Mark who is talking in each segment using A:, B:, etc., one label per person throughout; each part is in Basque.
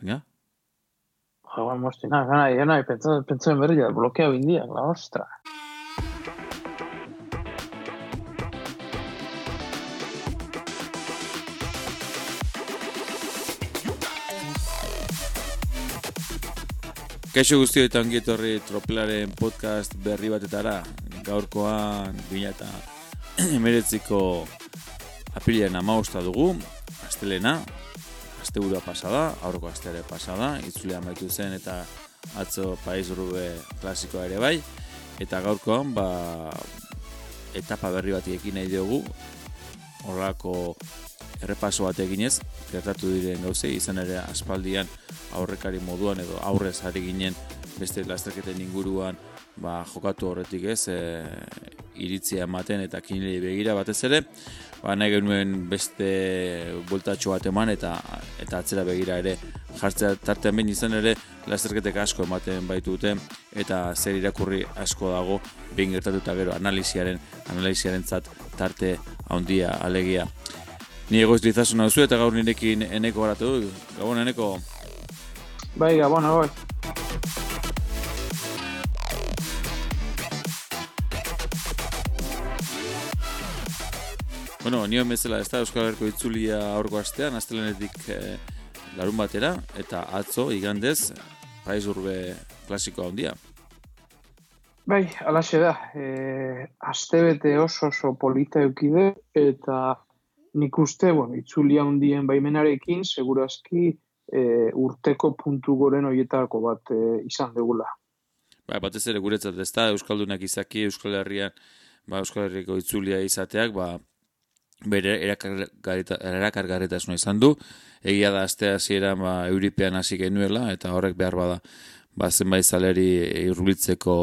A: Venga?
B: Jo, ba, mosti, na, gana, gana, pentsa, pentsa en berri, blokea bindiak, la ostra.
A: Kaixo guztio eta ongi etorri tropelaren podcast berri batetara. Gaurkoan bina eta emeretziko apirian amausta dugu, astelena, aste burua pasada, aurroko asteare pasada, itzulea maitu zen eta atzo paiz urrube klasikoa ere bai, eta gaurkoan ba, etapa berri bat ekin nahi dugu, horrako errepaso bat eginez, gertatu diren gauze, izan ere aspaldian aurrekari moduan edo aurrez ari ginen beste lasterketen inguruan ba, jokatu horretik ez, e, iritzia ematen eta kinilei begira batez ere, ba, nahi genuen beste bultatxo bat eman eta eta atzera begira ere jartzea tartean behin izan ere lasterketek asko ematen baitute eta zer irakurri asko dago behin gertatu eta gero analiziaren analiziaren zat tarte handia alegia. Ni egoiz dizasun hau eta gaur nirekin eneko garatu. Gabon, eneko.
B: Bai, gabon, bai.
A: Bueno, nio bezala ez da Euskal Herriko itzulia aurko astean, astelenetik eh, larun batera, eta atzo, igandez, paiz urbe klasikoa handia.
B: Bai, alaxe da. E, astebete oso oso polita eukide, eta nik uste, bueno, itzulia hundien baimenarekin, segurazki e, urteko puntu goren horietako bat e, izan degula.
A: Ba, batez ere guretzat ez da, Euskaldunak izaki, Euskal Herrian, ba, Euskal Herriko itzulia izateak, ba, bere erakargarritasuna izan du, egia da astea hasiera ba, euripean hasi genuela, eta horrek behar bada ba, zenbait zaleri irrulitzeko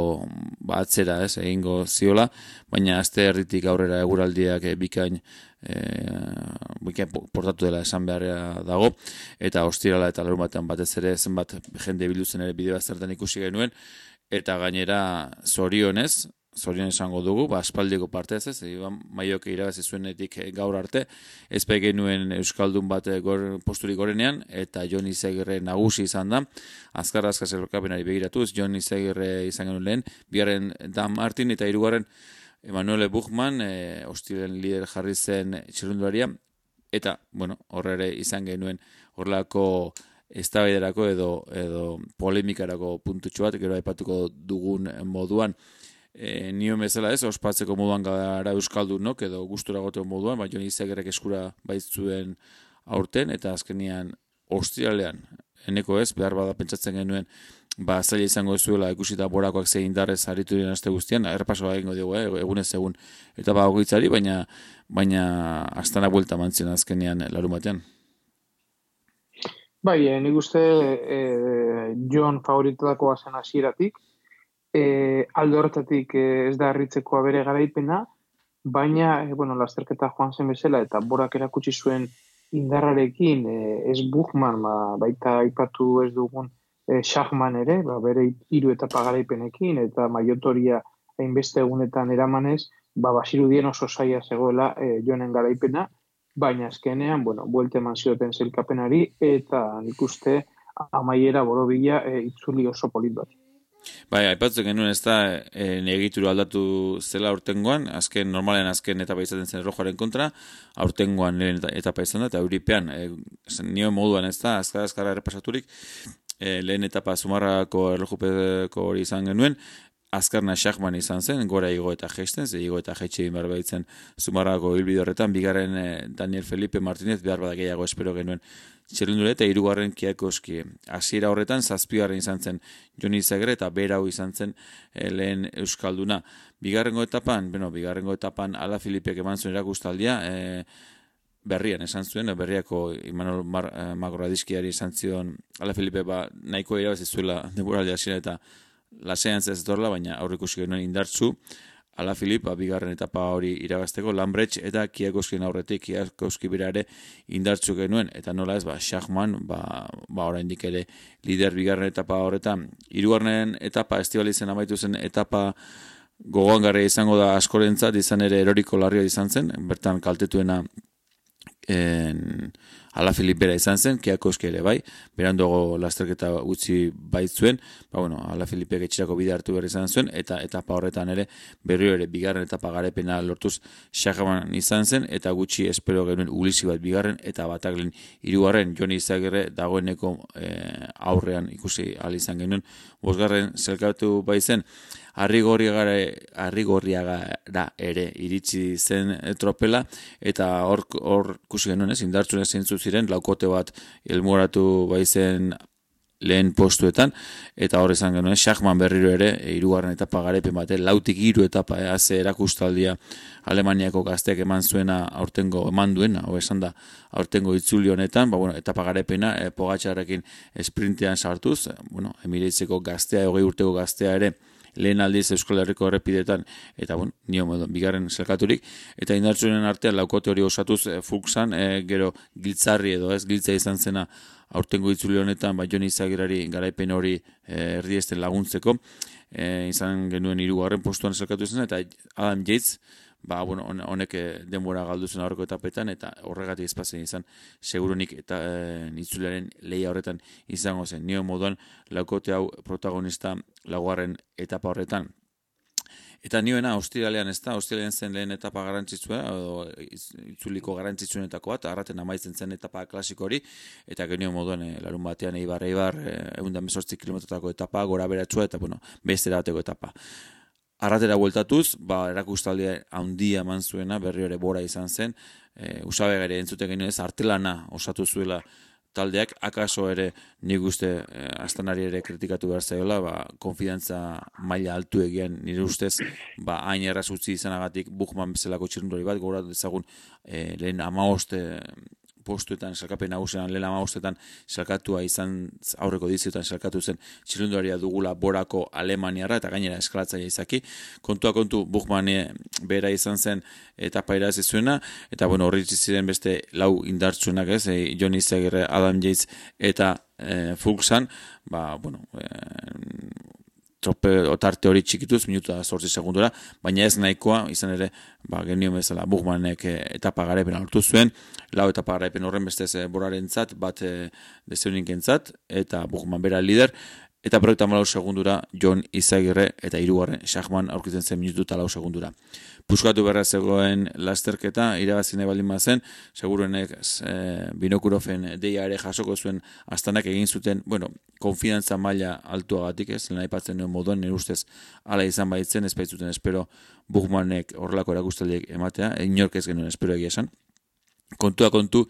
A: ba, atzera ez, egingo ziola, baina aste erditik aurrera eguraldiak e, bikain, e, bikain portatu dela esan beharra dago, eta ostirala eta larun batean batez ere zenbat jende biluzen ere bideo zertan ikusi genuen, eta gainera zorionez, zorion esango dugu, ba, aspaldiko parte ez Iban Maioke irabazi zuenetik eh, gaur arte, ez genuen Euskaldun bate gor, posturik gorenean, eta Joni Zegirre nagusi izan da, azkar azkar zerrokapenari begiratuz, Joni Zegirre izan genuen lehen, biaren Dan Martin eta hirugarren Emanuele Buchman, e, hostilen lider jarri zen txirrunduaria, eta, bueno, horre izan genuen horrelako eztabaiderako edo edo polemikarako puntutxo bat, gero aipatuko dugun moduan, e, nio bezala ez, ospatzeko moduan gara euskaldu nok, edo gustura gote moduan, baina izagerek eskura baitzuen aurten, eta azkenian ostrialean, eneko ez, behar bada pentsatzen genuen, ba, zaila izango zuela ikusita borakoak zein darrez aritu diren azte guztian, errepasoa egingo dugu, eh, egunez egun, eta ba, ogitzari, baina, baina astana buelta mantzen azkenean larun batean.
B: Bai, eh, nik uste eh, John favoritudako bazen hasieratik, e, aldo horretatik e, ez da harritzeko bere garaipena, baina, e, bueno, lasterketa joan zen bezala, eta borak erakutsi zuen indarrarekin, e, ez Buchman, ba, baita aipatu ez dugun e, Schachman ere, ba, bere hiru eta pagaraipenekin, eta maiotoria hainbeste egunetan eramanez, ba, basirudien oso saia zegoela e, joanen garaipena, baina azkenean, bueno, buelte eman zioten zelkapenari, eta nik uste amaiera borobila e, itzuli oso polit bat.
A: Bai, aipatzen genuen ez da e, negituru aldatu zela aurtengoan, azken normalen azken etapa izaten zen errojoaren kontra, aurtengoan lehen etapa izan da, eta euripean, e, nio moduan ez da, azkara azkara errepasaturik, e, lehen etapa sumarrako errojupeko hori izan genuen, azkarna xakman izan zen, gora igo eta gesten, ze igo eta jetxe behar baitzen zumarrako hilbide horretan, bigarren Daniel Felipe Martinez behar badak gehiago espero genuen txerrendure eta irugarren kiakoski. Hasiera horretan zazpigarren izan zen Joni Zagre eta berau izan zen e, lehen Euskalduna. Bigarrengo etapan, bueno, bigarrengo etapan Ala Filipek eman zuen erakustaldia, e, berrian esan zuen, berriako Imanol Mar, e, Magoradizkiari esan zion Ala Filipe ba, nahiko irabazi zuela deburaldi hasiera eta lasean ez dorla, baina aurrikusi genuen indartzu, Ala Filip, bigarren etapa hori irabazteko, Lambretx eta Kiakoskien aurretik, Kiakoski birare indartzu genuen, eta nola ez, ba, Schachman, ba, ba oraindik ere lider bigarren etapa horretan, irugarren etapa, estibalizen amaitu zen etapa gogoan garra izango da askorentzat, izan ere eroriko larria izan zen, bertan kaltetuena en, ala Filipera izan zen, kiakoski ere bai, berandogo lasterketa utzi baitzuen, ba, bueno, ala Filipek etxirako bide hartu behar izan zuen, eta etapa horretan ere, berrio ere, bigarren etapa garepena lortuz Shakaman izan zen, eta gutxi espero genuen ulisi bat bigarren, eta bataklen irugarren, joni izagirre dagoeneko e, aurrean ikusi izan genuen, bosgarren zelkatu baitzen, arrigorriagara ere iritsi zen tropela eta hor hor kusi genuen ez indartzune zeintzu ziren laukote bat elmoratu baizen lehen postuetan eta hor izan genuen Schachman berriro ere hirugarren etapa garepen bate lautik hiru etapa eh, ze erakustaldia Alemaniako gazteak eman zuena aurtengo eman duena ho esan da aurtengo itzuli honetan ba bueno etapa garepena e, Pogačarrekin sprintean sartuz bueno Emiratesko gaztea 20 urteko gaztea ere lehen aldiz Euskal Herriko errepidetan, eta bon, nio modu, bigarren zelkaturik, eta indartsunen artean laukote hori osatuz e, fuksan, e, gero giltzarri edo ez giltza izan zena aurtengo itzuli honetan, bai joni izagirari garaipen hori e, erdiesten laguntzeko, e, izan genuen hirugarren postuan zelkatu izan, eta Adam Yates, ba, bueno, honek eh, denbora galdu zen aurreko etapetan, eta horregatik ezpazen izan, segurunik eta e, nitzularen leia horretan izango zen. Nio moduan, laukote hau protagonista laguaren etapa horretan. Eta nioena, ostiralean ez da, ostiralean zen lehen etapa garantzitsua, edo itzuliko garrantzitsuenetako bat, arraten amaitzen zen etapa klasiko hori, eta genio moduan, e, larun batean, eibar, eibar, egun da kilometrotako etapa, gora beratzua, eta bueno, beste bateko etapa. Arratera bueltatuz, ba, erakustaldia handia eman zuena, berri ere bora izan zen, e, usabe gare entzuten genuen ez, artelana osatu zuela taldeak, akaso ere nik uste e, astanari ere kritikatu behar zaiola, ba, konfidantza maila altu egian nire ustez, ba, hain erraz utzi izanagatik Buchman bezalako txirundori bat, gora dezagun e, lehen amaoste postuetan, salkapen nagusean, lehen amagostetan salkatua izan, aurreko diziotan salkatu zen, txilunduaria dugula borako Alemaniara, eta gainera eskalatzaia izaki. Kontua kontu, Buchmann bera izan zen, eta paira zuena, eta bueno, horri ziren beste lau indartsunak ez, e, Johnny Adam Yates, eta e, Fulksan, ba, bueno, e, trope otarte hori txikituz, minutu da sortzi segundura, baina ez nahikoa, izan ere, ba, genio bezala, Bugmanek eh, etapa garepen altu zuen, lau etapa garepen horren bestez e, boraren zat, bat e, eta Bugman bera lider, eta proiekta malau segundura, John Izagirre, eta irugarren, Shachman aurkitzen zen minutu talau segundura buskatu berra zegoen lasterketa, irabazine baldin bazen, seguruenek e, binokurofen deia ere jasoko zuen astanak egin zuten, bueno, konfidantza maila altuagatik ez, lehen aipatzen nuen moduan, nire ustez ala izan baitzen, ez baitzuten espero Bugmanek horrelako erakustaldiek ematea, inork ez genuen espero egia esan. Kontua kontu,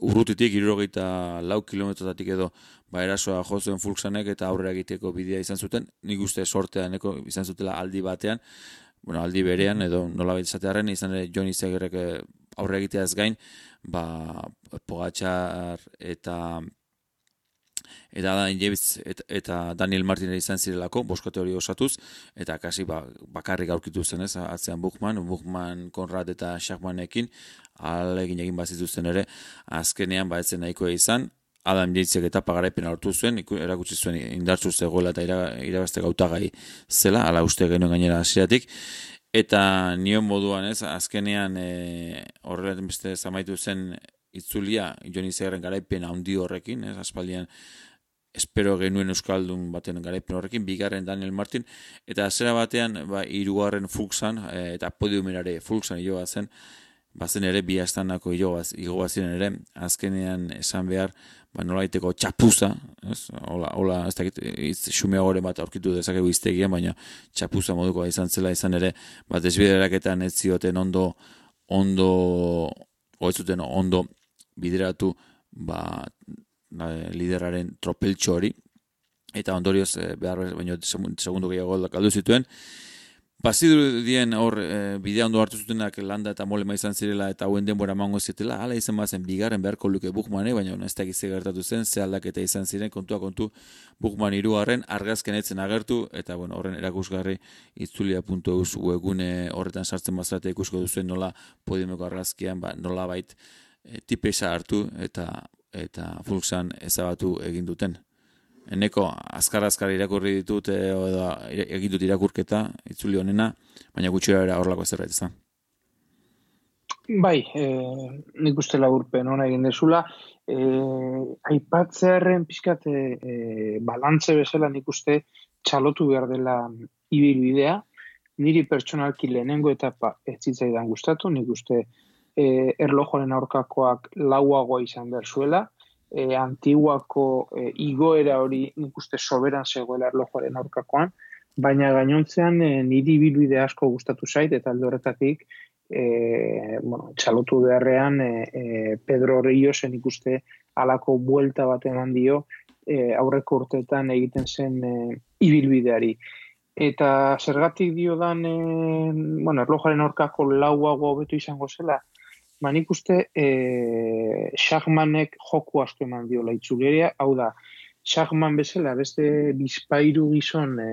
A: urrutitik, irurogeita lau kilometrotatik edo, ba, erasoa jozuen fulksanek eta aurrera egiteko bidea izan zuten, nik uste sortean izan zutela aldi batean, bueno, aldi berean edo nola izatearen izan ere Johnny Zegerrek eh, aurre egiteaz gain, ba, Pogatxar eta eta eta, Daniel Martin izan zirelako, boskote hori osatuz, eta kasi ba, bakarrik aurkitu zen ez, atzean Buchman, Buchman, Konrad eta Schachmanekin, alegin egin bazituzten ere, azkenean ba etzen nahikoa izan, Adam Jaitzek eta pagaraipen hartu zuen, erakutsi zuen indartzu zegoela eta irabazte gautagai zela, ala uste genuen gainera hasiatik eta nion moduan ez, azkenean e, horrela beste zamaitu zen itzulia, Joni Zerren garaipen handi horrekin, ez, aspaldian espero genuen Euskaldun baten garaipen horrekin, bigarren Daniel Martin, eta zera batean, ba, irugarren Fuxan, e, eta podiumerare Fuxan joa zen, bazen ere bi astanako igo ere, azkenean esan behar, ba, nolaiteko txapuza, ez? Ola, ola, ez dakit, xumea gore bat aurkitu dezakegu iztegian, baina txapuza moduko izan zela izan ere, bat ezbideraketan ez zioten ondo, ondo, oetzuten ondo bideratu, ba, lideraren tropeltxo hori, eta ondorioz, eh, behar, baina segundu gehiago galdu zituen, Bazidu dien hor e, bidea ondo hartu zutenak landa eta molema izan zirela eta hauen denbora mango zitela, hala izan bazen bigarren beharko luke Bukmane, baina ez da gertatu zen, ze aldaketa izan ziren, kontua kontu Bukman irugarren argazken etzen agertu, eta bueno, horren erakusgarri itzulia.eus webgune horretan sartzen bazate ikusko duzuen nola podiumeko argazkian, ba, nola bait e, tipesa hartu eta eta fulksan ezabatu egin duten. Eneko azkar azkar irakurri ditut eh, edo egin dut irakurketa itzuli honena, baina gutxira era horlako zerbait ez da.
B: Bai, e, nik uste laburpen hona egin dezula, e, aipatzearen pixkat e, balantze bezala nik uste txalotu behar dela ibilbidea, niri pertsonalki lehenengo etapa ez zitzaidan gustatu, nik uste e, erlojoren aurkakoak lauagoa izan behar zuela, e, antiguako e, igoera hori nik uste soberan zegoela erlojoren aurkakoan, baina gainontzean e, niri bilbide asko gustatu zait, eta aldo horretatik e, bueno, txalotu beharrean e, e, Pedro Rio zen ikuste alako buelta bat eman dio e, aurreko urteetan egiten zen e, ibilbideari. Eta zergatik dio dan, e, bueno, erlojaren aurkako lauago hobetu izango zela, ba nik uste e, Shagmanek joku asko eman dio laitzuleria, hau da, Shagman bezala, beste bizpairu gizon e,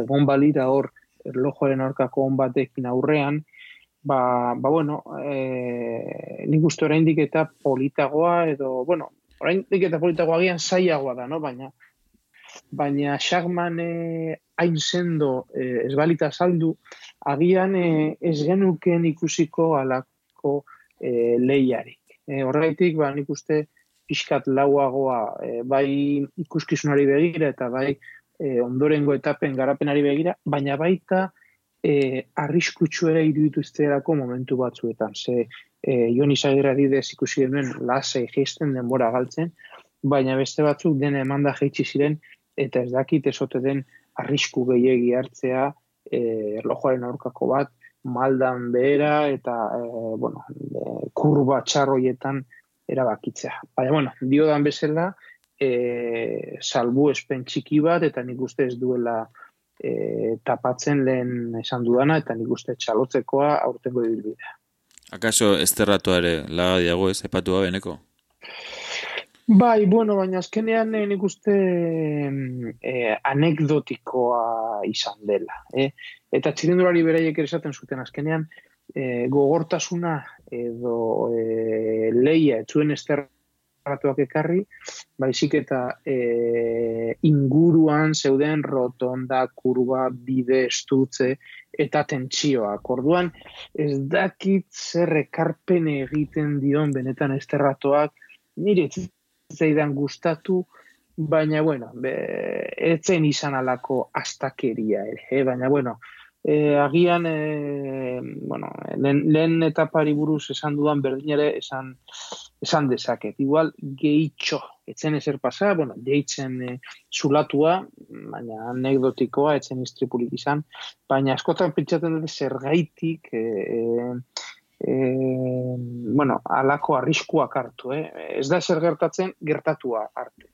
B: egon balira hor erlojoaren aurkako on batekin aurrean, ba, ba bueno, e, nik uste oraindik eta politagoa edo, bueno, oraindik eta politagoa gian zaiagoa da, no? baina baina Shagman e, hain sendo e, ez balita saldu, agian e, ez genuken ikusiko alako e, lehiarik. E, horreitik, ba, nik uste, pixkat lauagoa e, bai ikuskizunari begira eta bai e, ondorengo etapen garapenari begira, baina baita e, arriskutsu ere irudituzterako momentu batzuetan. Ze e, Jon Izagira didez ikusi denuen lasei geisten denbora galtzen, baina beste batzuk den emanda jeitsi ziren eta ez dakit ezote den arrisku gehiegi hartzea e, erlojoaren aurkako bat, maldan behera eta e, bueno, e, kurba txarroietan erabakitzea. Baina, bueno, dio dan bezala, e, salbu espen txiki bat, eta nik uste ez duela e, tapatzen lehen esan dudana, eta nik uste txalotzekoa aurtengo ibilbidea.
A: Akaso esterratua ere laga diago ez, epatu beneko?
B: Bai, bueno, baina azkenean nik uste eh, anekdotikoa izan dela. Eh? Eta txirindulari beraiek ere esaten zuten azkenean, eh, gogortasuna edo e, leia etzuen esterratuak ekarri, baizik eta e, inguruan zeuden rotonda, kurba, bide, estutze eta tentsioak. Orduan, ez dakit zer ekarpen egiten dion benetan esterratuak, nire zaidan gustatu, baina, bueno, be, etzen izan alako astakeria ere, eh? baina, bueno, e, agian e, bueno, lehen, lehen etapari buruz esan dudan berdin ere esan, esan dezaket. Igual gehitxo, etzen ezer pasa, bueno, gehitzen e, zulatua, baina anekdotikoa, etzen istripulik izan, baina askotan pentsatzen dut zer gaitik, e, e, bueno, alako arriskuak hartu, eh? ez da zer gertatzen, gertatua hartu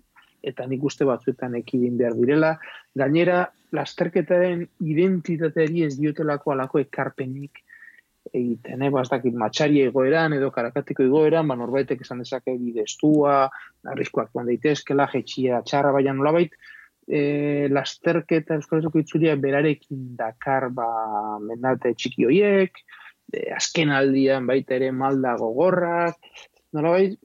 B: eta nik uste batzuetan ekidin behar direla. Gainera, lasterketaren identitateari ez diotelako alako ekarpenik egiten, eh? Bastakit, matxari egoeran edo karakatiko egoeran, ba, norbaitek esan dezake bideztua, arriskoak joan daitezkela, jetxia txarra baina nolabait, e, lasterketa euskal itzulia berarekin dakar ba, mendalte txiki hoiek, e, azken aldian baita ere malda gogorrak, nolabait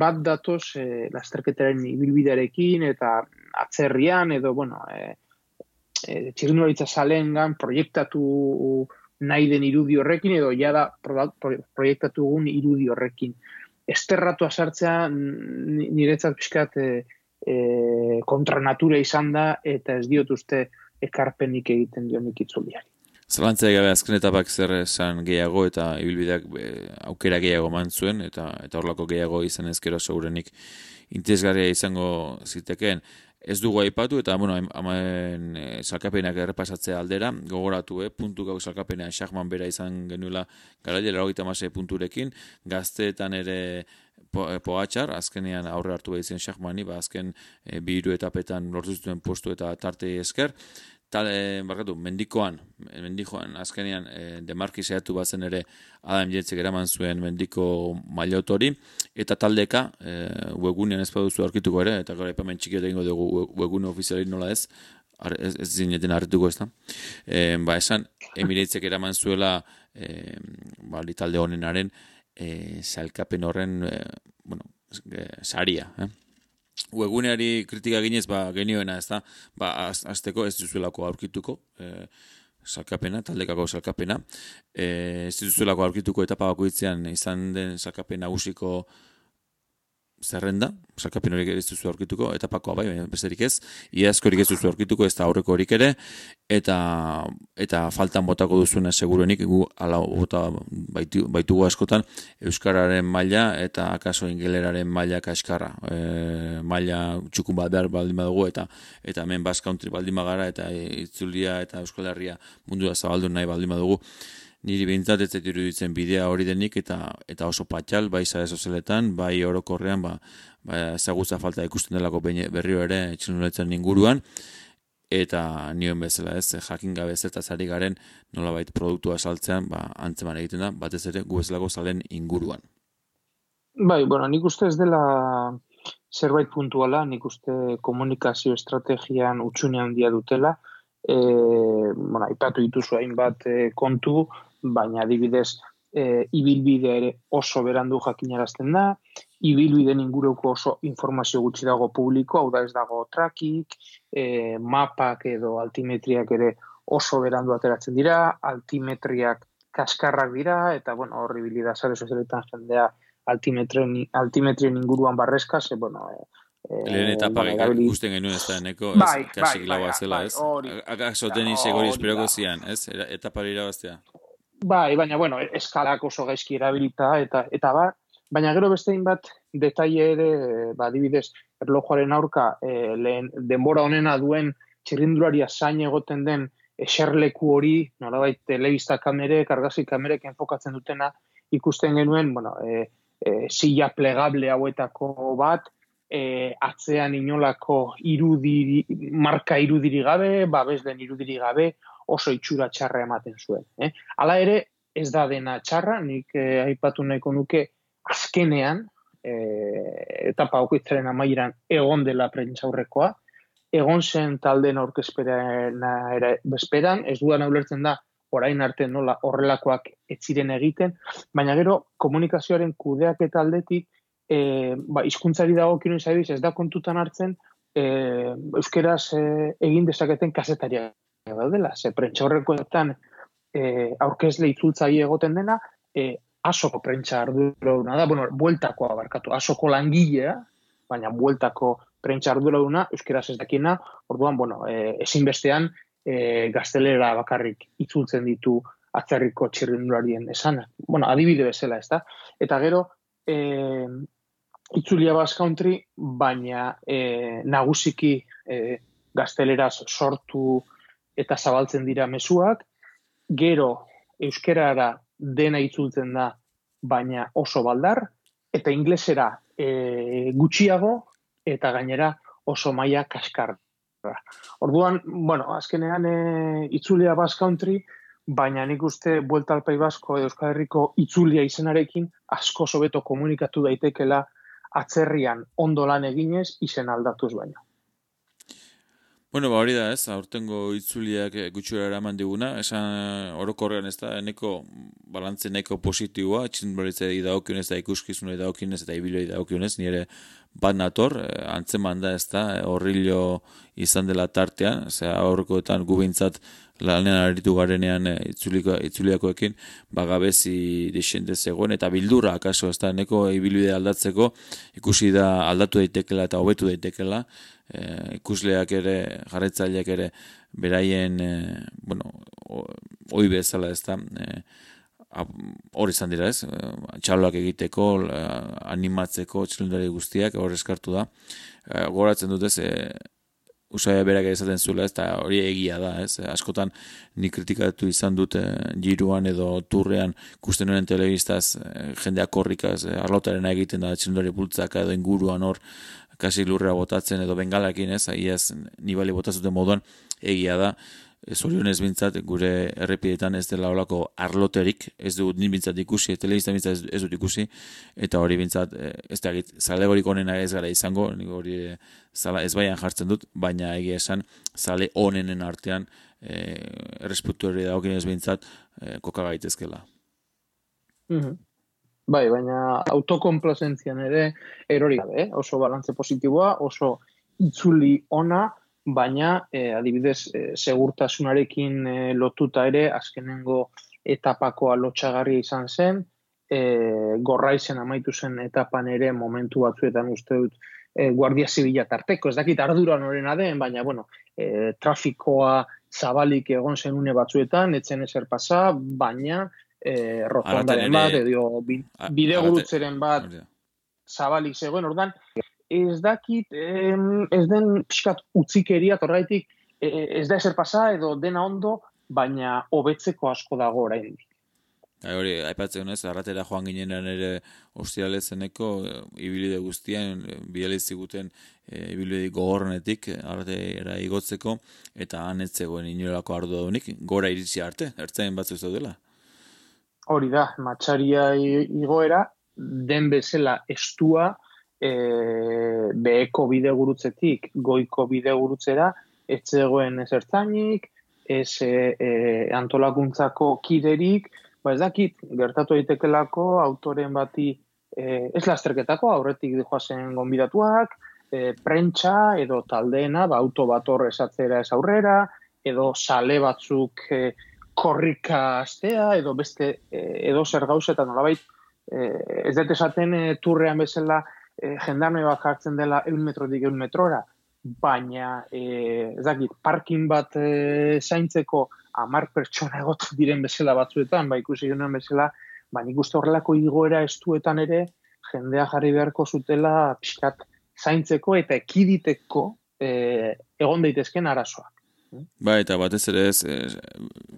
B: bat datoz e, lasterketaren ibilbidearekin eta atzerrian edo bueno e, e, txirrindularitza salengan proiektatu nahi den irudi horrekin edo jada proiektatu egun irudi horrekin. Esterratu azartzea niretzat pixkat e, e, kontra natura izan da eta ez diot uste ekarpenik egiten dionik itzuliari.
A: Zalantzea gabe azken etapak zer esan gehiago eta ibilbideak aukera gehiago man zuen eta eta horlako gehiago izan ezkero segurenik interesgarria izango zitekeen. Ez dugu aipatu eta bueno, amaen e, salkapenak errepasatzea aldera, gogoratu, eh, puntu gau salkapena Schachman bera izan genuela garaile lagoita mase punturekin, gazteetan ere po, e, pogatxar, azkenean aurre hartu behar izan ba, azken e, bihiru etapetan lortu zuten postu eta tarte esker, tal, e, barkatu, mendikoan, mendikoan, azkenean, e, demarki zehatu bazen ere Adam Jentzek eraman zuen mendiko mailotori, eta taldeka, e, webunean ez baduzu aurkituko ere, eta gara epamen txikiot egingo dugu webune ofiziali nola ez, ar, ez, ez zineten harrituko ez da. E, ba, esan, emireitzek eraman zuela, e, ba, talde honenaren, e, salkapen horren, e, bueno, saria, eh? Webuneari kritika ginez, ba, genioena, ez da, ba, azteko ez duzuelako aurkituko, e, salkapena, taldekako salkapena. E, ez dituzuelako aurkituko etapa bakoitzean izan den salkapena nagusiko zerrenda, salkapen horiek ez duzu aurkituko, etapakoa bai, baina besterik ez, iazko horiek ez duzu aurkituko, ez da aurreko horik ere, eta eta faltan botako duzuna seguruenik, gu ala bota baitu, baitugu askotan, Euskararen maila eta akaso ingeleraren maila kaskarra. E, maila txukun bat behar baldin badugu, eta eta hemen Basque Country baldin bagara, eta itzulia eta Euskal Herria mundu da zabaldu nahi baldin badugu, niri behintzat ez iruditzen bidea hori denik eta eta oso patxal, bai zare sozialetan, bai orokorrean, ba, ba ezagutza falta ikusten delako berrio ere txinuletzen inguruan, eta nioen bezala ez, jakin gabe zertaz ari garen nolabait produktua saltzean, ba, antzeman egiten da, batez ere gu bezalako zalen inguruan.
B: Bai, bueno, nik uste ez dela zerbait puntuala, nik uste komunikazio estrategian utxunean dia dutela, e, bueno, ipatu dituzu hainbat e, kontu, baina adibidez e, ibilbide ere oso berandu jakinarazten da, ibilbideen inguruko oso informazio gutxi dago publiko, hau da ez dago trakik, e, mapak edo altimetriak ere oso berandu ateratzen dira, altimetriak kaskarrak dira, eta bueno, horri bilida zare sozialetan jendea altimetrien, altimetrien inguruan barrezka, ze, bueno, e,
A: Lehen etapa ikusten genuen ez da, neko, bai, kasik bai, bai, zela, ez? Akak zoten izegori esperoko zian, ez? Etapa irabaztea.
B: Bai, baina, bueno, eskalak oso gaizki erabilita, eta eta ba, baina gero bestein bat detaile ere, ba, dibidez, erlojuaren aurka, e, lehen denbora honena duen txirrindularia zain egoten den eserleku hori, nolabait, telebista kamere, kargazi kamerek enfokatzen dutena, ikusten genuen, bueno, e, e, silla plegable hauetako bat, e, atzean inolako irudiri, marka irudiri gabe, babes den irudiri gabe, oso itxura txarra ematen zuen. Eh? Hala ere, ez da dena txarra, nik eh, aipatu nahiko nuke azkenean, eh, eta paukitzaren amaieran egon dela prentzaurrekoa, egon zen talden aurkezperan ere bezperan, ez duan ulertzen da, orain arte nola horrelakoak etziren egiten, baina gero komunikazioaren kudeak eta aldetik, e, ba, izkuntzari dago kino ez da kontutan hartzen, e, euskeraz e, egin dezaketen kasetariak daudela, ze prentsa horrekoetan e, aurkezle itzultzaile egoten dena, e, asoko prentsa ardura da, bueno, bueltako abarkatu, asoko langilea, baina bueltako prentsa ardura euskeraz ez dakina, orduan, bueno, e, ezinbestean e, gaztelera bakarrik itzultzen ditu atzerriko txirrindularien esana. Bueno, adibide bezala, ez da? Eta gero, e, itzulia Basque Country, baina e, nagusiki e, gazteleraz sortu eta zabaltzen dira mezuak, gero euskerara dena itzultzen da, baina oso baldar, eta inglesera e, gutxiago, eta gainera oso maila kaskar. Orduan, bueno, azkenean e, itzulia Basque Country, baina nik uste Buelta Alpai Basko edo Euskal Herriko itzulia izenarekin asko sobeto komunikatu daitekela atzerrian ondo lan eginez izen aldatuz baina.
A: Bueno, ba hori da, ez, aurtengo itzuliak eh, gutxura eraman diguna, esan eh, orokorrean ez da, eneko balantze neko positiboa, txinbaritza daukionez da ikuskizunei daukionez eta ibiloi daukionez, nire bat nator, eh, antzeman da ez da, horrillo izan dela tartean, ze aurrekoetan gubintzat lanen aritu garenean itzuliko, itzuliakoekin, bagabezi desente zegoen, eta bildura, akaso, ez da, neko ibilbide aldatzeko, ikusi da aldatu daitekela eta hobetu daitekela, e, ikusleak ere, jarretzaileak ere, beraien, e, bueno, oi bezala ez da, e, hor izan dira ez, txaloak egiteko, animatzeko, txilundari guztiak, hor eskartu da. E, goratzen dut ez, e, usaia berak esaten zuela, ez, eta hori egia da, ez, askotan ni kritikatu izan dute jiruan edo turrean kusten honen telebistaz jendeak korrikaz, arlotaren egiten da txindori bultzaka edo inguruan hor kasi lurra botatzen edo bengalakin ez, iaz nibali botatzuten moduan egia da, zorionez bintzat gure errepidetan ez dela olako arloterik, ez du nin bintzat ikusi, telebizta bintzat ez, ez dut ikusi, eta hori bintzat, eh, ez da zale horik onena ez gara izango, hori eh, zala ez baian jartzen dut, baina egia esan, zale onenen artean, e, erresputu hori da ez bintzat, e, koka gaitezkela.
B: Mm Bai, baina autokonplazentzian ere erori gabe, eh? oso balantze positiboa, oso itzuli ona, baina e, adibidez e, segurtasunarekin e, lotuta ere azkenengo etapakoa lotxagarria izan zen, e, gorraizen amaitu zen etapan ere momentu batzuetan uste dut e, Guardia Zibila tarteko, ez dakit ardura norena den, baina bueno, e, trafikoa zabalik egon zen une batzuetan, etzen ezer pasa, baina e, rotondaren bat, edo bide gurutzeren bat zabalik zegoen, ordan, ez dakit, ez den pixkat utzikeria, torraitik, e, ez da ezer pasa, edo dena ondo, baina hobetzeko asko dago orain.
A: Hai, hori, aipatzen ez, arratera joan ginenan ere ostiale zeneko, e, ibilide guztian, e, bidele ziguten e, ibilide gogorrenetik, arratera igotzeko, eta han ez zegoen inolako ardu gora iritsi arte, ertzen batzu ez dela.
B: Hori da, matxaria igoera, den bezala estua, e, beheko bide gurutzetik, goiko bide gurutzera, ez zegoen ez ez e, antolakuntzako kiderik, ba ez dakit, gertatu daitekelako autoren bati e, ez lasterketako, aurretik dihoa zen gonbidatuak, e, prentsa edo taldeena, ba, auto bat horre esatzera ez aurrera, edo sale batzuk e, korrika astea, edo beste, e, edo zer gauzetan nolabait, e, ez dut esaten e, turrean bezala e, jendarme bat jartzen dela eun metrodik eun metrora, baina e, ez dakit, parkin bat e, zaintzeko amar pertsona egot diren bezala batzuetan, ba ikusi genuen bezala, ba nik uste horrelako igoera estuetan ere, jendea jarri beharko zutela pixkat zaintzeko eta ekiditeko e, egon daitezken arazoak.
A: Ba, eta batez ere ez,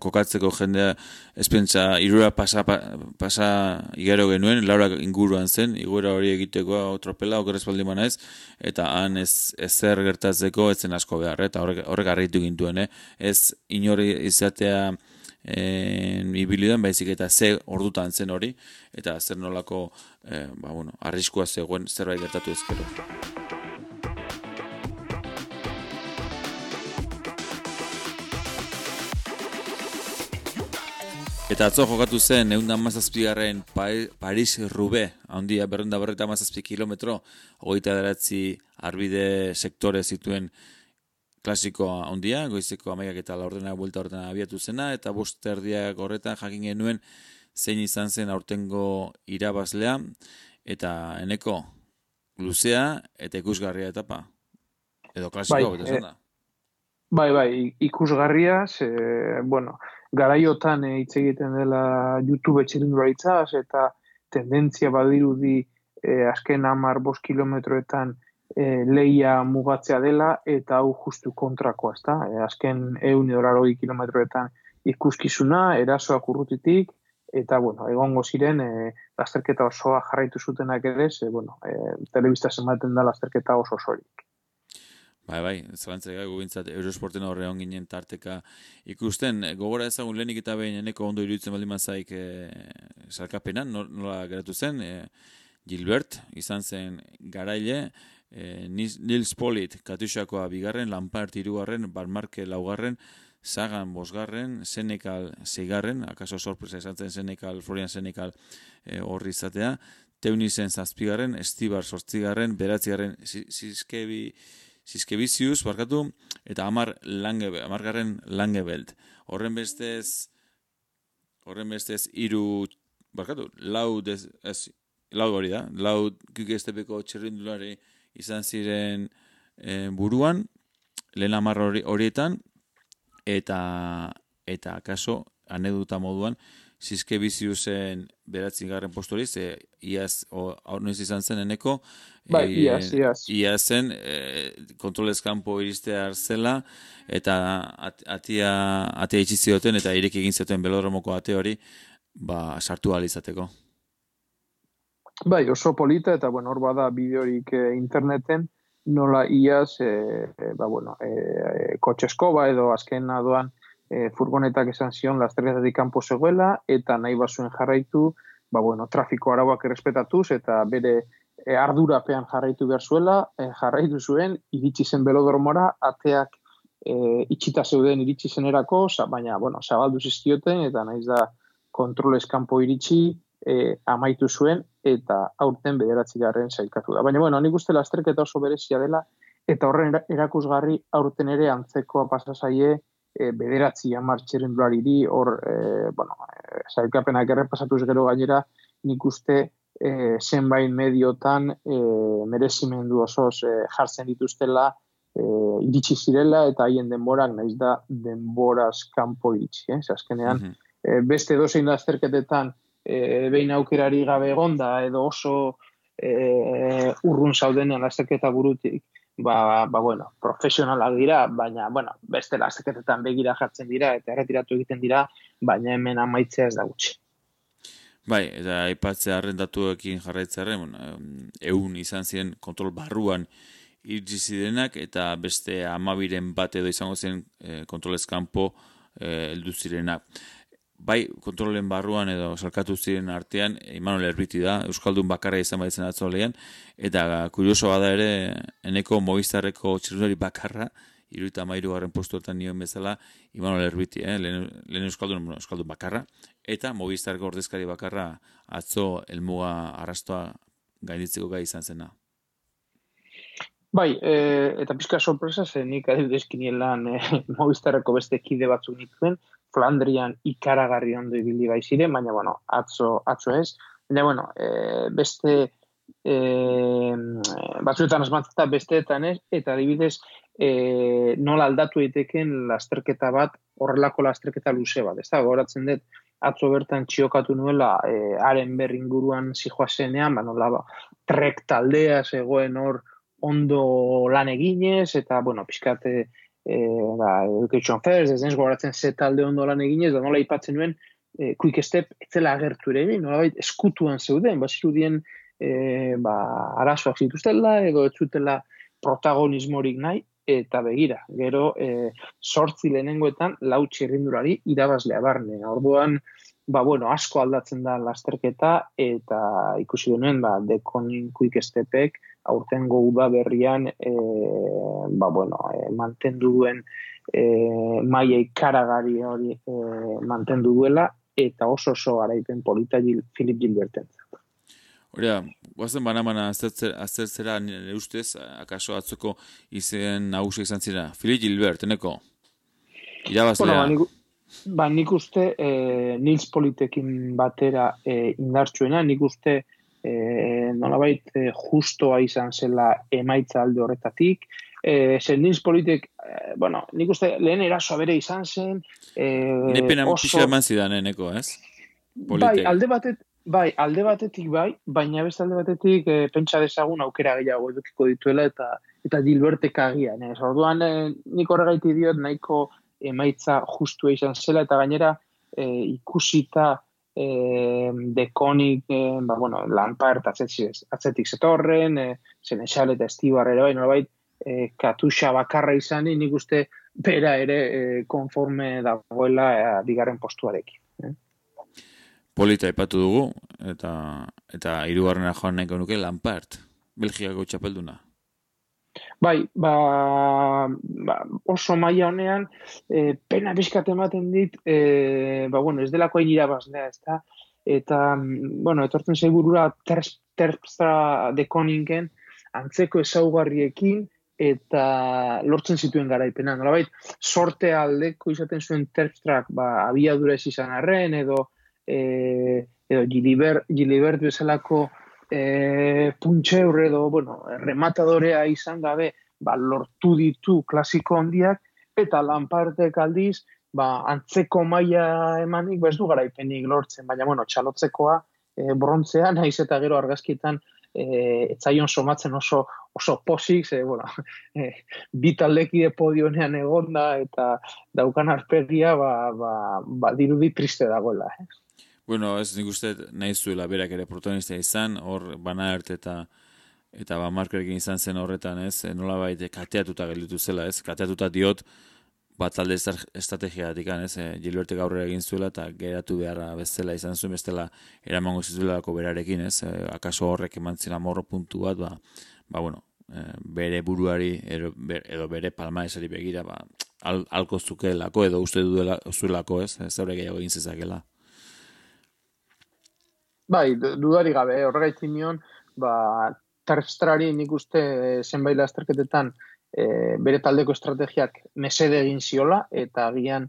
A: kokatzeko jendea espentsa irura pasa, pasa igaro genuen, laura inguruan zen, iguera hori egiteko tropela, okerrez baldi ez, eta han ez, ez zer gertatzeko ez zen asko behar, eta horrek, horrek argitu gintuen, eh? ez inori izatea en, ibilidan, baizik eta ze ordutan zen hori, eta zer nolako, eh, ba, bueno, arriskua zegoen zerbait gertatu ezkero. Eta atzo jokatu zen, egun da mazazpigarren Paris-Rube, handia berrenda berreta mazazpi kilometro, hogeita daratzi arbide sektore zituen klasikoa handia, goizeko amaiak eta laurdena buelta ordena abiatu zena, eta bost erdiak horretan jakin genuen zein izan zen aurtengo irabazlea, eta eneko luzea eta ikusgarria etapa. Edo klasikoa, bai, e,
B: bai, bai, ikusgarria, ze, bueno, garaiotan eh, hitz egiten dela YouTube txilindura itzaz, eta tendentzia badirudi e, azken amar bos kilometroetan e, leia mugatzea dela, eta hau justu kontrakoa, ezta? E, azken eun edoraroi kilometroetan ikuskizuna, erasoak urrutitik, eta, bueno, egongo ziren, e, lasterketa osoa jarraitu zutenak ere, ze, bueno, e, telebista zenbaten da lasterketa oso osorik.
A: Bai, bai, zalantzak gago bintzat, Eurosporten horre ginen tarteka ikusten, gogora ezagun lehenik eta behin eneko ondo iruditzen baldin mazaik e, salkapenan, nola geratu zen, e, Gilbert, izan zen garaile, e, Nils Polit, Katusakoa bigarren, Lampart irugarren, Barmarke laugarren, Sagan bosgarren, Senekal zeigarren, akaso sorpresa izan zen Senekal, Florian Senekal e, horri izatea, Teunizen zazpigarren, Estibar sortzigarren, Beratzigarren, Zizkebi, Zizkebizius, barkatu, eta amar lange, amargarren langebelt. Horren bestez, horren bestez, iru, barkatu, lau, dez, ez, lau hori da, lau kikestepeko txerrindulari izan ziren e, buruan, lehen amar horietan, eta, eta kaso, aneduta moduan, zizke biziuzen beratzi garren postori, ze iaz, hor noiz izan zen eneko,
B: bai, e, iaz, iaz.
A: iazen e, kontrolez kanpo iristea zela, eta at, atia, atia itxizioten, eta irek egin zuten belodromoko ate hori, ba, sartu alizateko.
B: Bai, oso polita, eta bueno, hor bada bideorik e, interneten, nola iaz, e, e, ba, bueno, e, ba, edo azken adoan, e, furgonetak esan zion lasterketatik kanpo zegoela eta nahi basuen jarraitu, ba bueno, trafiko arauak errespetatuz eta bere e, ardurapean jarraitu behar zuela, e, jarraitu zuen, iritsi zen belodromora, ateak e, itxita zeuden iritsi zenerako, sa, baina, bueno, zabaldu zizkioten, eta naiz da kontrolez kanpo iritsi, e, amaitu zuen, eta aurten bederatzi garren zailkatu da. Baina, bueno, nik uste lasterketa oso berezia dela, eta horren erakusgarri aurten ere antzekoa pasa zaie e, bederatzi hamar txirrindulari hor, e, bueno, e, zailkapenak errepasatuz gero gainera, nik uste e, zenbait mediotan e, merezimendu osoz e, jartzen dituztela e, iritsi zirela eta haien denborak naiz da denboraz kanpo iritsi. Eh? Azkenean, mm -hmm. beste dozein da azterketetan e, behin aukerari gabe egonda edo oso e, urrun zaudenean azterketa burutik, ba, ba, bueno, profesionalak dira, baina, bueno, beste lasteketetan begira jartzen dira, eta erretiratu egiten dira, baina hemen amaitzea ez da gutxi.
A: Bai, eta aipatzea arrendatuekin jarraitzearen, bueno, egun izan ziren kontrol barruan iritsi zirenak, eta beste amabiren bat edo izango zen e, kontrolezkampo e, eldu zirenak bai kontrolen barruan edo salkatu ziren artean Imanol Erbiti da, Euskaldun bakarra izan baitzen atzolean, eta kurioso bada ere, eneko Movistarreko txirrundari bakarra, iruita mairu garen postuetan nion bezala, Imanol Erbiti, eh? lehen, Euskaldun, Euskaldun bakarra, eta Movistarreko ordezkari bakarra atzo elmuga arrastoa gainitzeko gai izan zena.
B: Bai, e, eta pizka sorpresa zen nik adibidez kinielan e, Movistarreko beste kide batzuk nituen, Flandrian ikaragarri ondo ibili bai ziren, baina bueno, atzo, atzo ez. Baina bueno, e, beste e, batzuetan asmatzeta besteetan ez, eta adibidez e, nola aldatu eiteken lasterketa bat, horrelako lasterketa luze bat. Ez da, goratzen dut, atzo bertan txiokatu nuela e, haren berringuruan zijoazenean, ba, nola, ba, trek taldea zegoen hor ondo lan eginez, eta, bueno, pixkate, e, ba, education first, ez denez gogoratzen ze talde ondo lan eginez, da nola ipatzen nuen, e, quick step, etzela agertu ere, nola bait, eskutuan zeuden, ba, zirudien, e, ba, arazoak zituztela, edo ez zutela protagonismorik nahi, eta begira, gero, e, sortzi lehenengoetan, lau txerrindurari irabazlea barne. Orduan, ba, bueno, asko aldatzen da lasterketa, eta ikusi denuen, ba, dekonin quick stepek, aurtengo uda berrian e, ba, bueno, e, mantendu duen e, maia ikaragari hori e, mantendu duela eta oso oso garaipen polita Gil, Filip Gilberten.
A: Horea, guazen bana-bana aztertzera nire ustez, akaso atzoko izen nagusia izan zira. Filip Gilbert, eneko? Irabazlea.
B: Bueno, ba, nik, ba, nik uste e, Nils Politekin batera e, indartsuena, nik uste e, nolabait e, justoa izan zela emaitza alde horretatik. E, zen politik, e, bueno, nik uste lehen eraso bere izan zen.
A: E, Nepena oso... eman zidan, eneko, ez?
B: Bai, alde batet, bai, alde batetik bai, baina beste alde batetik e, pentsa dezagun aukera gehiago edukiko dituela eta eta Gilbertek agian. Ez. Orduan, e, nik horregaiti diot nahiko emaitza justua izan zela eta gainera e, ikusita e, dekonik, e, ba, bueno, Lampard atzetik, atzetik zetorren, e, Senechal eta Estibar ere bai, nolabait, e, katuxa bakarra izan, nik uste bera ere e, konforme dagoela e, digarren postuarekin. Eh?
A: Polita ipatu dugu, eta eta hirugarrena joan nahiko nuke Lampard, Belgiako txapelduna.
B: Bai, ba, ba, oso maila honean, e, pena bizkat ematen dit, e, ba, bueno, ez delako hain irabazlea, ez da? Eta, bueno, etortzen segurura terpstra dekoningen, antzeko ezaugarriekin, eta lortzen zituen garaipena. Nolabait, sorte aldeko izaten zuen terpstrak, ba, abiadura ez izan arren, edo, e, edo Gilibert, Gilibert bezalako e, puntxe edo, bueno, rematadorea izan gabe, ba, lortu ditu klasiko handiak, eta lanpartek aldiz, ba, antzeko maila emanik, ba, du garaipenik lortzen, baina, bueno, txalotzekoa, e, brontzean, naiz eta gero argazkitan, e, etzaion somatzen oso oso posik, ze, bueno, e, bi taldeki podionean egonda, eta daukan arpegia, ba, ba, ba, dirudi triste dagoela, eh?
A: Bueno, ez nik uste nahi zuela berak ere protagonista izan, hor bana erte eta eta ba markerekin izan zen horretan, ez? E, nola baite kateatuta gelditu zela, ez? Kateatuta diot bat talde estrategiatik, ez? E, Gilberte gaur egin zuela eta geratu beharra bezala izan zuen bestela eramango zizuelako berarekin, ez? E, akaso horrek eman zina morro puntu bat, ba, ba bueno, e, bere buruari edo, bere palma esari begira, ba, al, alko zukelako edo uste duela zuelako, ez? Horrek gehiago egin zezakela.
B: Bai, dudari gabe, eh? horregaitzin nion, ba, terpstrari nik uste zenbait lasterketetan e, bere taldeko estrategiak mesede egin ziola, eta agian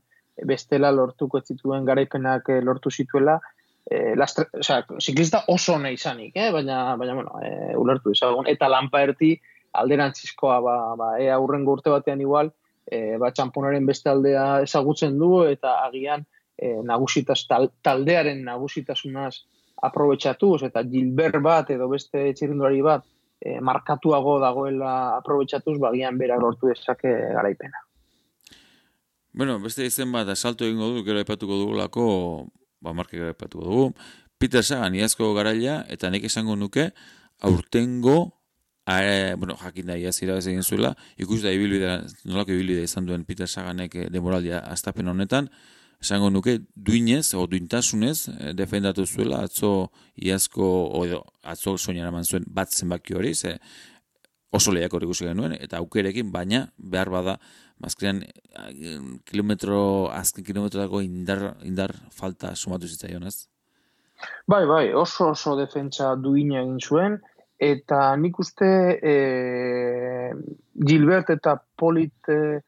B: bestela lortuko zituen garaipenak lortu zituela, e, lastre, o sea, ziklista oso nahi izanik, eh? baina, baina bueno, e, ulertu izagun. Eta lanpa erti alderantzizkoa, ba, ba, e, aurren urte batean igual, e, ba, txamponaren beste aldea ezagutzen du, eta agian e, nagusitas, taldearen nagusitasunaz aprobetsatuz, eta Gilbert bat edo beste txirrindulari bat e, markatuago dagoela aprobetsatuz, bagian bera lortu dezake garaipena.
A: Bueno, beste izen bat, asalto egingo du, gero epatuko dugulako, ba, marke gero epatuko dugu. Peter Sagan, iazko garaila, eta nek esango nuke, aurtengo, are, bueno, jakin da, iaz irabaz egin zuela, ikus da ibilbidea, nolako ibilbidea izan duen Peter Saganek eh, demoraldia astapen honetan, esango nuke, duinez, o duintasunez, eh, defendatu zuela, atzo iazko, o atzo eman zuen bat zenbaki hori, ze oso lehiak hori genuen, eta aukerekin, baina behar bada, mazkenean kilometro, azken kilometro indar, indar falta sumatu zitzaion, ez?
B: Bai, bai, oso oso defentsa duina egin zuen, eta nik uste e, Gilbert eta Polit, e,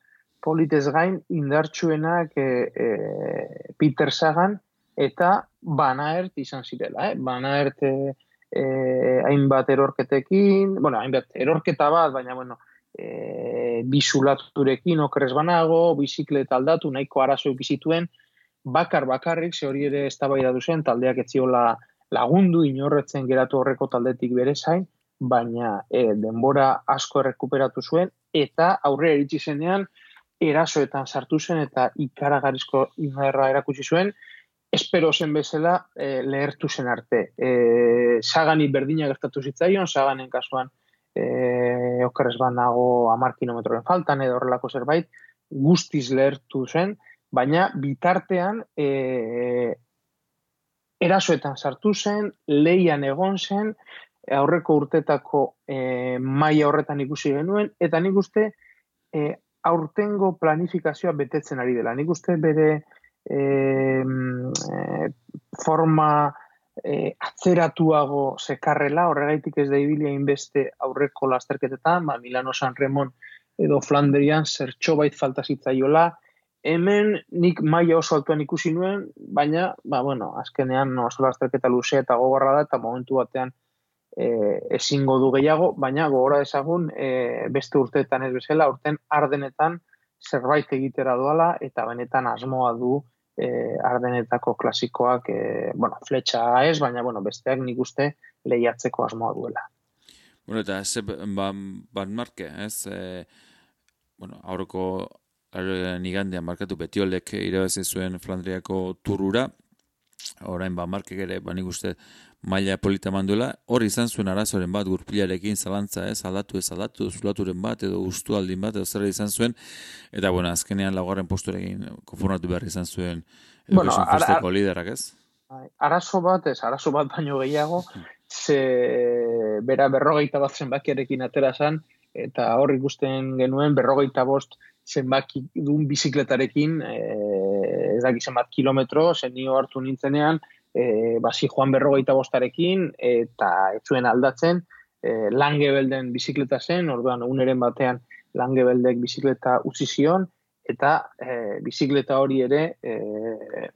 B: Politez gain indartsuenak e, e, Peter Sagan eta Banaert izan zirela. Eh? Banaert e, e, hainbat erorketekin, bueno, hainbat erorketa bat, baina, bueno, e, bisulaturekin okrez banago, bizikleta aldatu, nahiko arazo bizituen, bakar bakarrik, ze hori ere ez zen, taldeak etziola lagundu inorretzen geratu horreko taldetik bere zain, baina e, denbora asko errekuperatu zuen, eta aurre eritzi zenean, erasoetan sartu zen eta ikaragarrizko inarra erakutsi zuen, espero zen bezala e, lehertu zen arte. E, sagani berdina gertatu zitzaion, saganen kasuan e, okerrez banago amar kilometroren faltan edo horrelako zerbait, guztiz lehertu zen, baina bitartean e, erasoetan sartu zen, leian egon zen, aurreko urtetako e, maila horretan ikusi genuen, eta nik uste e, aurtengo planifikazioa betetzen ari dela. Nik uste bere e, forma e, atzeratuago sekarrela, horregaitik ez da ibilia inbeste aurreko lasterketetan, ba, Milano San Remon edo Flandrian zertxo bait falta zitzaiola, hemen nik maila oso altuan ikusi nuen, baina, ba, bueno, azkenean oso lasterketa luzea eta gogorra da, eta momentu batean e, ezingo du gehiago, baina gogora ezagun e, beste urteetan ez bezala, urten ardenetan zerbait egitera doala, eta benetan asmoa du e, ardenetako klasikoak, e, bueno, fletxa ez, baina, bueno, besteak nik uste lehiatzeko asmoa duela.
A: Bueno, eta ze, ba, ban marke, ez, e, bueno, aurreko nigandean markatu betiolek irabazi zuen Flandriako turura, orain ba markek ere, ba nik uste maila polita manduela, hor izan zuen arazoren bat gurpilarekin zalantza ez, aldatu ez aldatu, zulaturen bat edo ustu aldin bat, edo zer izan zuen, eta bueno, azkenean laugarren posturekin konformatu behar izan zuen
B: bueno,
A: ara, liderak ez?
B: Bai, arazo bat, ez, arazo bat baino gehiago, ze bera berrogeita bat zenbakiarekin atera zan, eta hor ikusten genuen berrogeita bost zenbaki duen bizikletarekin, e, ez daki zenbat kilometro, zenio hartu nintzenean, e, basi joan berrogeita bostarekin, eta ez zuen aldatzen, e, langebelden bizikleta zen, orduan uneren batean langebeldek bizikleta utzi zion, eta e, bizikleta hori ere, e,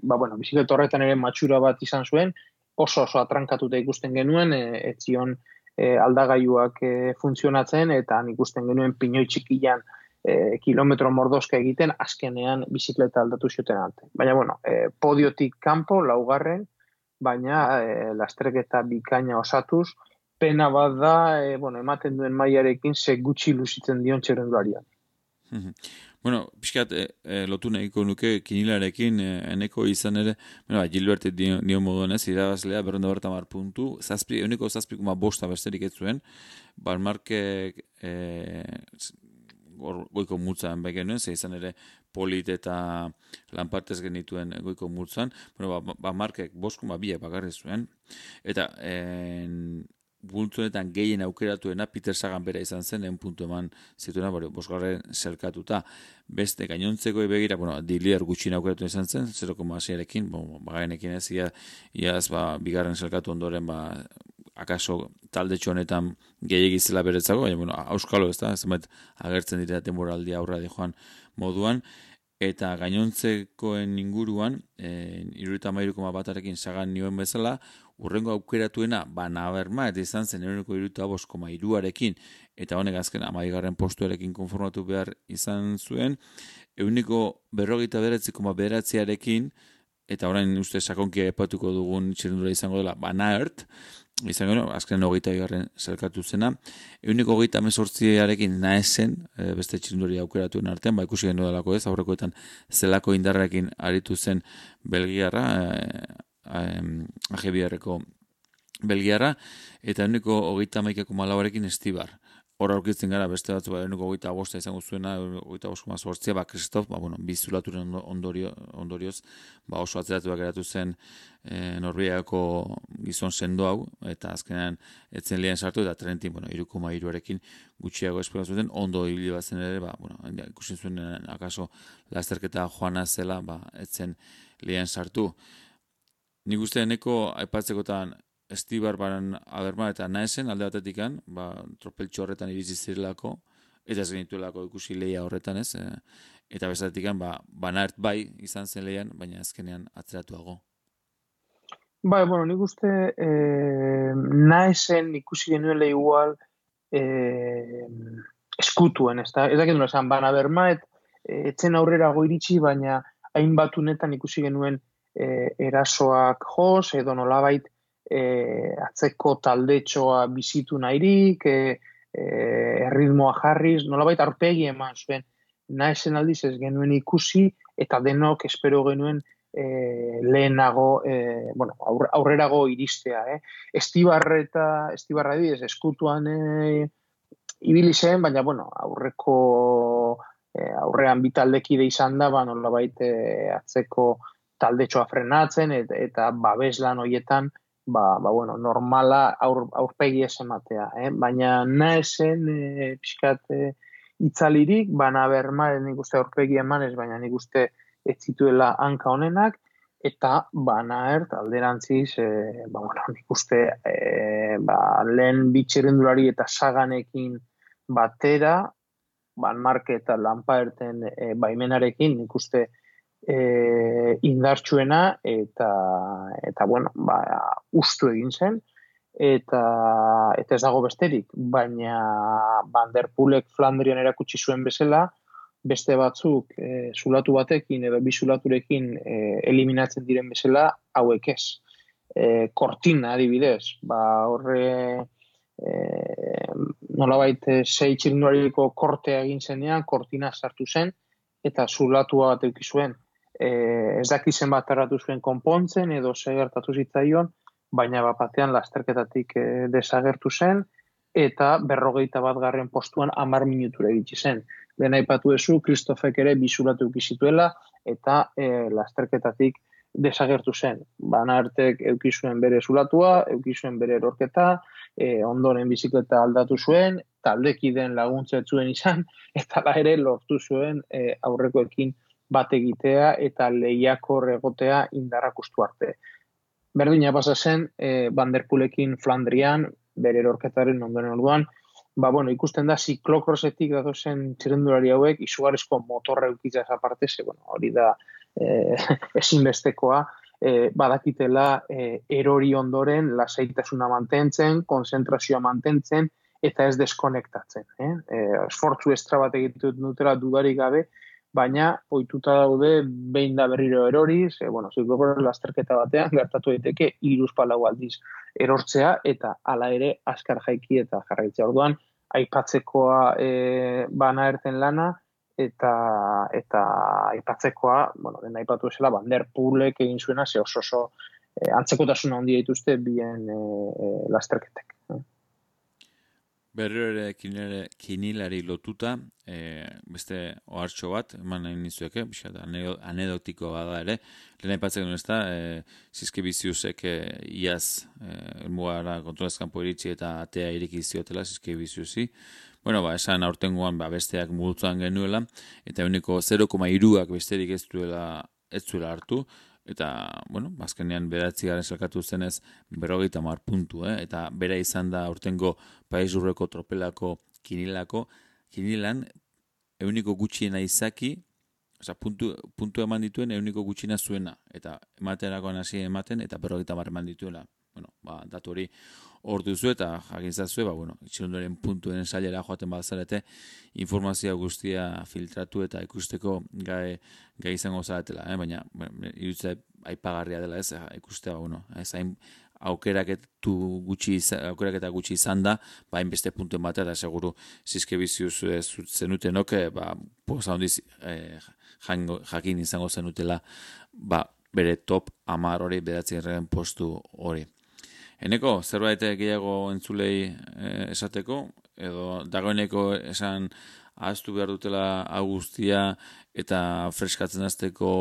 B: ba, bueno, bizikleta horretan ere matxura bat izan zuen, oso oso atrankatuta ikusten genuen, e, ez zion e, aldagaiuak e, funtzionatzen, eta ikusten genuen pinoi txikian e, kilometro mordoska egiten azkenean bizikleta aldatu zioten arte. Baina, bueno, e, podiotik kanpo, laugarren, baina e, lastreketa bikaina osatuz, pena bat da, e, bueno, ematen duen maiarekin ze gutxi luzitzen dion txerrendularian.
A: bueno, pixkat, e, e, lotu nahiko nuke kinilarekin, e, eneko izan ere, bueno, ba, Gilbert dio, dio moduan ez, irabazlea, berrenda berta mar puntu, zazpi, uniko zazpikuma bosta besterik ez zuen, barmarke, e, goiko multzan bai genuen, ze izan ere polit eta lanpartez genituen goiko multzan, bueno, ba, ba markek boskuma biak bagarri zuen, eta en, bultzuetan gehien aukeratuena Peter Sagan bera izan zen, en puntu eman zituena, bori, bosgarren zelkatuta. Beste gainontzeko begira, bueno, dilier gutxin aukeratu izan zen, 0,6 erekin, bon, bagarenekin ez, ia, iaz, ba, bigarren zelkatu ondoren, ba, akaso talde honetan gehiagizela beretzako, baina, bueno, auskalo ez da, zenbait agertzen dira temporaldia aurra di joan moduan, eta gainontzekoen inguruan, e, irurita mairukoma batarekin sagan nioen bezala, urrengo aukeratuena, ba, naberma, eta izan zen, eroneko irurita aboskoma iruarekin, eta honek azken amaigarren postuarekin konformatu behar izan zuen, euniko berrogeita beratzi koma beratziarekin, eta orain uste sakonkia epatuko dugun txirindura izango dela, banaert, izango no, azken hogeita garren zelkatu zena, euniko hogeita mesortziarekin naesen, e, beste txirinduri aukeratuen artean, ba ikusi genuen dalako ez, aurrekoetan zelako indarrekin aritu zen belgiarra, e, e, belgiarra, eta euniko hogeita maikeko malauarekin estibar hor aurkitzen gara beste batzu bai enuko goita agosta izango zuena, goita agosta mazortzia, ba, Kristof, ba, bueno, bizulaturen ondorio, ondorioz, ba, oso atzeratu geratu zen e, Norbiako gizon sendo hau, eta azkenean etzen lehen sartu, eta trentin, bueno, irukuma iruarekin gutxiago espero zuten, ondo hibili bat zen ere, ba, bueno, ikusin zuen akaso lasterketa joana zela, ba, etzen lehen sartu. Nik uste eneko aipatzekotan estibar baran aberma eta naesen alde batetikan, ba, tropeltxo horretan iritsi zirelako, eta ez genituelako ikusi leia horretan ez, e, eta bezatikan, ba, banart bai izan zen leian, baina azkenean atzeratuago.
B: Bai, bueno, nik uste e, naesen ikusi genuela igual e, eskutuen, ez da? Ez dakit nuen esan, bana berma, et, etzen aurrera iritsi, baina hainbat unetan ikusi genuen e, erasoak jos, edo nolabait, e, atzeko taldetxoa bizitu nahirik, e, e, erritmoa jarriz, nolabait arpegi eman zuen, nahezen aldiz ez genuen ikusi, eta denok espero genuen e, lehenago, e, bueno, aurrerago iristea. Eh? Estibarra eta estibarra ez, eskutuan e, ibili zen, baina bueno, aurreko e, aurrean bitaldekide izan da, ba, nolabait e, atzeko taldetxoa frenatzen, eta, eta babeslan hoietan, ba, ba bueno, normala aur, aurpegi ez ematea, eh? baina naesen e, pixkat e, itzalirik, bana berma, nik uste aurpegi eman ez, baina nik uste ez zituela hanka honenak, eta bana ert alderantziz, e, ba, bueno, nik uste e, ba, lehen bitxerendulari eta saganekin batera, ban marke eta lanpaerten e, baimenarekin, nik uste e, indartsuena eta eta bueno, ba, ustu egin zen eta eta ez dago besterik, baina Vanderpoolek Flandrian erakutsi zuen bezala, beste batzuk e, zulatu batekin edo bi zulaturekin e, eliminatzen diren bezala hauek ez. E, kortina adibidez, ba horre e, nolabait sei txirnuariko kortea egin zenean, kortina sartu zen, eta zulatua bat eukizuen eh, ez daki zenbat erratu zuen konpontzen edo ze gertatu zitzaion, baina bat batean lasterketatik eh, desagertu zen, eta berrogeita bat garren postuan amar minutura egitsi zen. Dena ipatu ezu, Kristofek ere bizulatu ukizituela, eta eh, lasterketatik desagertu zen. Bana artek eukizuen bere zulatua, eukizuen bere erorketa, e, ondoren bizikleta aldatu zuen, taldeki den laguntza zuen izan, eta la ere lortu zuen e, aurrekoekin bat egitea eta lehiakor egotea indarrakustu arte. Berdina pasa zen, e, Vanderpoolekin Flandrian, bere erorketaren ondoren orduan, ba, bueno, ikusten da, ziklokrosetik dato zen txirendulari hauek, izugarrizko motorra eukitza esa parte, ze, bueno, hori da e, ezinbestekoa, e, badakitela e, erori ondoren lasaitasuna mantentzen, konzentrazioa mantentzen, eta ez deskonektatzen. Eh? E, esfortzu estra bat egitut dutela dudarik gabe, baina ohituta daude behin da berriro erori, ze bueno, ziklokrosen lasterketa batean gertatu daiteke 3 aldiz erortzea eta hala ere askar jaiki eta jarraitzea. Orduan aipatzekoa e, bana erten lana eta eta aipatzekoa, bueno, den aipatu esela Vanderpoolek egin zuena ze oso oso e, antzekotasuna handia dituzte bien e, e, lasterketek.
A: Berriro ere kinilari lotuta, e, beste ohartxo bat, eman nahi nizuek, eh? anedotiko bada ere, lehen aipatzen duen ez da, e, zizke biziusek e, iaz e, elmugara kontrolazkan iritsi eta atea iriki ziotela zizke biziusi. Bueno, ba, esan aurtengoan ba, besteak multuan genuela, eta uniko 0,2ak besterik ez duela, ez duela hartu, eta, bueno, azkenean beratzi garen zelkatu zenez, berrogeita mar puntu, eh? eta bera izan da urtengo Paiz Urreko tropelako kinilako, kinilan, euniko gutxiena izaki, oza, puntu, puntu eman dituen euniko gutxiena zuena, eta ematerakoan hasi ematen, eta berrogeita mar eman dituela. Bueno, ba, datu hori hor duzu eta jakin zazue, ba, bueno, itxilondoren puntuen sailera joaten bazarete, informazioa guztia filtratu eta ikusteko gai, gai izango zaretela, eh? baina irutze aipagarria dela ez, ikustea, ba, bueno, ez hain aukeraketu gutxi aukerak eta gutxi izan da, ba beste puntuen bat eta seguru zizke biziuz zenutenok, ba, posa hondiz eh, jakin izango zenutela, ba, bere top amar hori bedatzen postu hori. Eneko, zerbait gehiago entzulei eh, esateko, edo dagoeneko esan ahaztu behar dutela augustia eta freskatzen azteko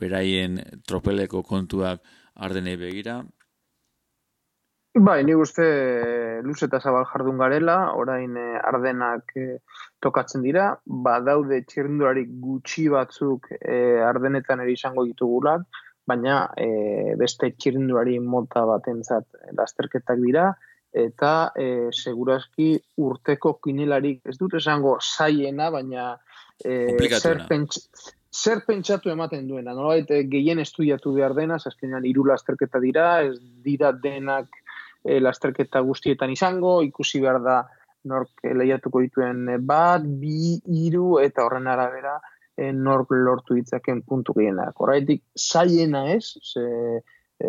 A: beraien tropeleko kontuak ardenei begira?
B: Bai, ni uste luz eta zabal jardun garela, orain eh, ardenak eh, tokatzen dira, ba daude txirrendurarik gutxi batzuk ardenetan ere izango ditugulak, baina e, beste txirinduari mota batentzat lasterketak dira, eta e, segurazki urteko kinelarik ez dut esango zaiena, baina
A: e,
B: zer, pentsatu ematen duena. Nola baita gehien estudiatu behar dena, zazkenean iru lasterketa dira, ez dira denak e, lasterketa guztietan izango, ikusi behar da nork lehiatuko dituen bat, bi, iru, eta horren arabera, e, nork lortu ditzaken puntu gehienak. Horretik, zaiena ez, ze, e,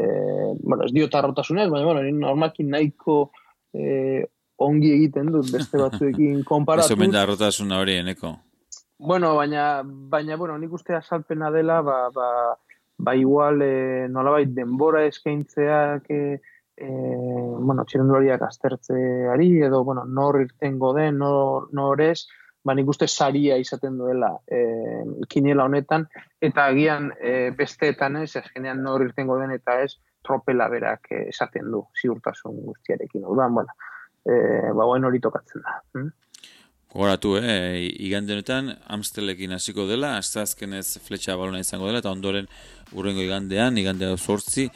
B: bueno, ez dio tarrotasunez, baina, bueno, normalki nahiko e, ongi egiten dut beste batzuekin konparatuz.
A: Eso menda tarrotasuna hori, eneko?
B: Bueno, baina, baina, bueno, nik uste azalpena dela, ba, ba, ba igual, e, nolabait denbora eskaintzeak, e, e, bueno, txirendulariak aztertzeari, edo, bueno, nor irtengo den, nor, nor ez, ba, nik uste saria izaten duela e, kinela honetan, eta agian e, besteetan ez, azkenean nor irtengo den eta ez, tropela berak e, esaten du, ziurtasun guztiarekin. Udan, bueno, e, ba, guen hori tokatzen da. Hm?
A: Gogoratu, eh, igande honetan, Amstelekin hasiko dela, azta azkenez fletxa balona izango dela, eta ondoren urrengo igandean, igandea sortzi,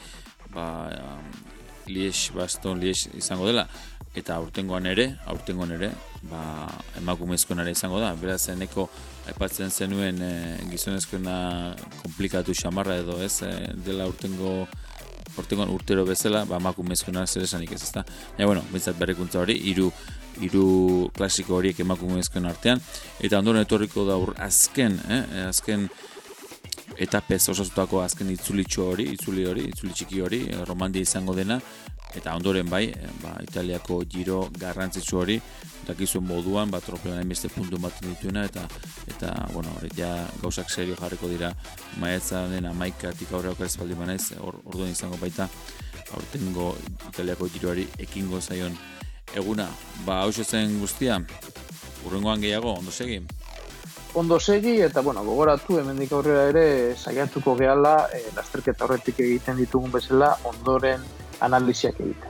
A: ba, um, Liex, Baston, Liex izango dela eta aurtengoan ere, aurtengoan ere, ba, emakumezkoen ere izango da. Beraz, eneko aipatzen zenuen e, gizonezkoena komplikatu xamarra edo ez, e, dela aurtengo aurtengoan urtero bezala, ba, emakumezkoena zer esanik ez, ezta? Ja, bueno, bintzat berrekuntza hori, iru, iru klasiko horiek emakumezkoen artean, eta ondoren etorriko da ur, azken, eh, azken, eta pez osatutako azken itzulitxo hori, itzuli hori, itzuli txiki hori, romandia izango dena, eta ondoren bai, eh, ba, italiako giro garrantzitsu hori, dakizuen moduan, ba, tropelan beste puntu ematen dituena, eta, eta bueno, hori, ja, gauzak serio jarriko dira, maietza den amaikatik aurreak ez baldi manez, or, orduan izango baita, aurtengo italiako giroari ekingo zaion eguna. Ba, hau zen guztia, urrengoan gehiago, ondo segi?
B: Ondo segi, eta, bueno, gogoratu, hemendik aurrera ere, saiatuko gehala, e, lasterketa horretik egiten ditugun bezala, ondoren analiziak egiten.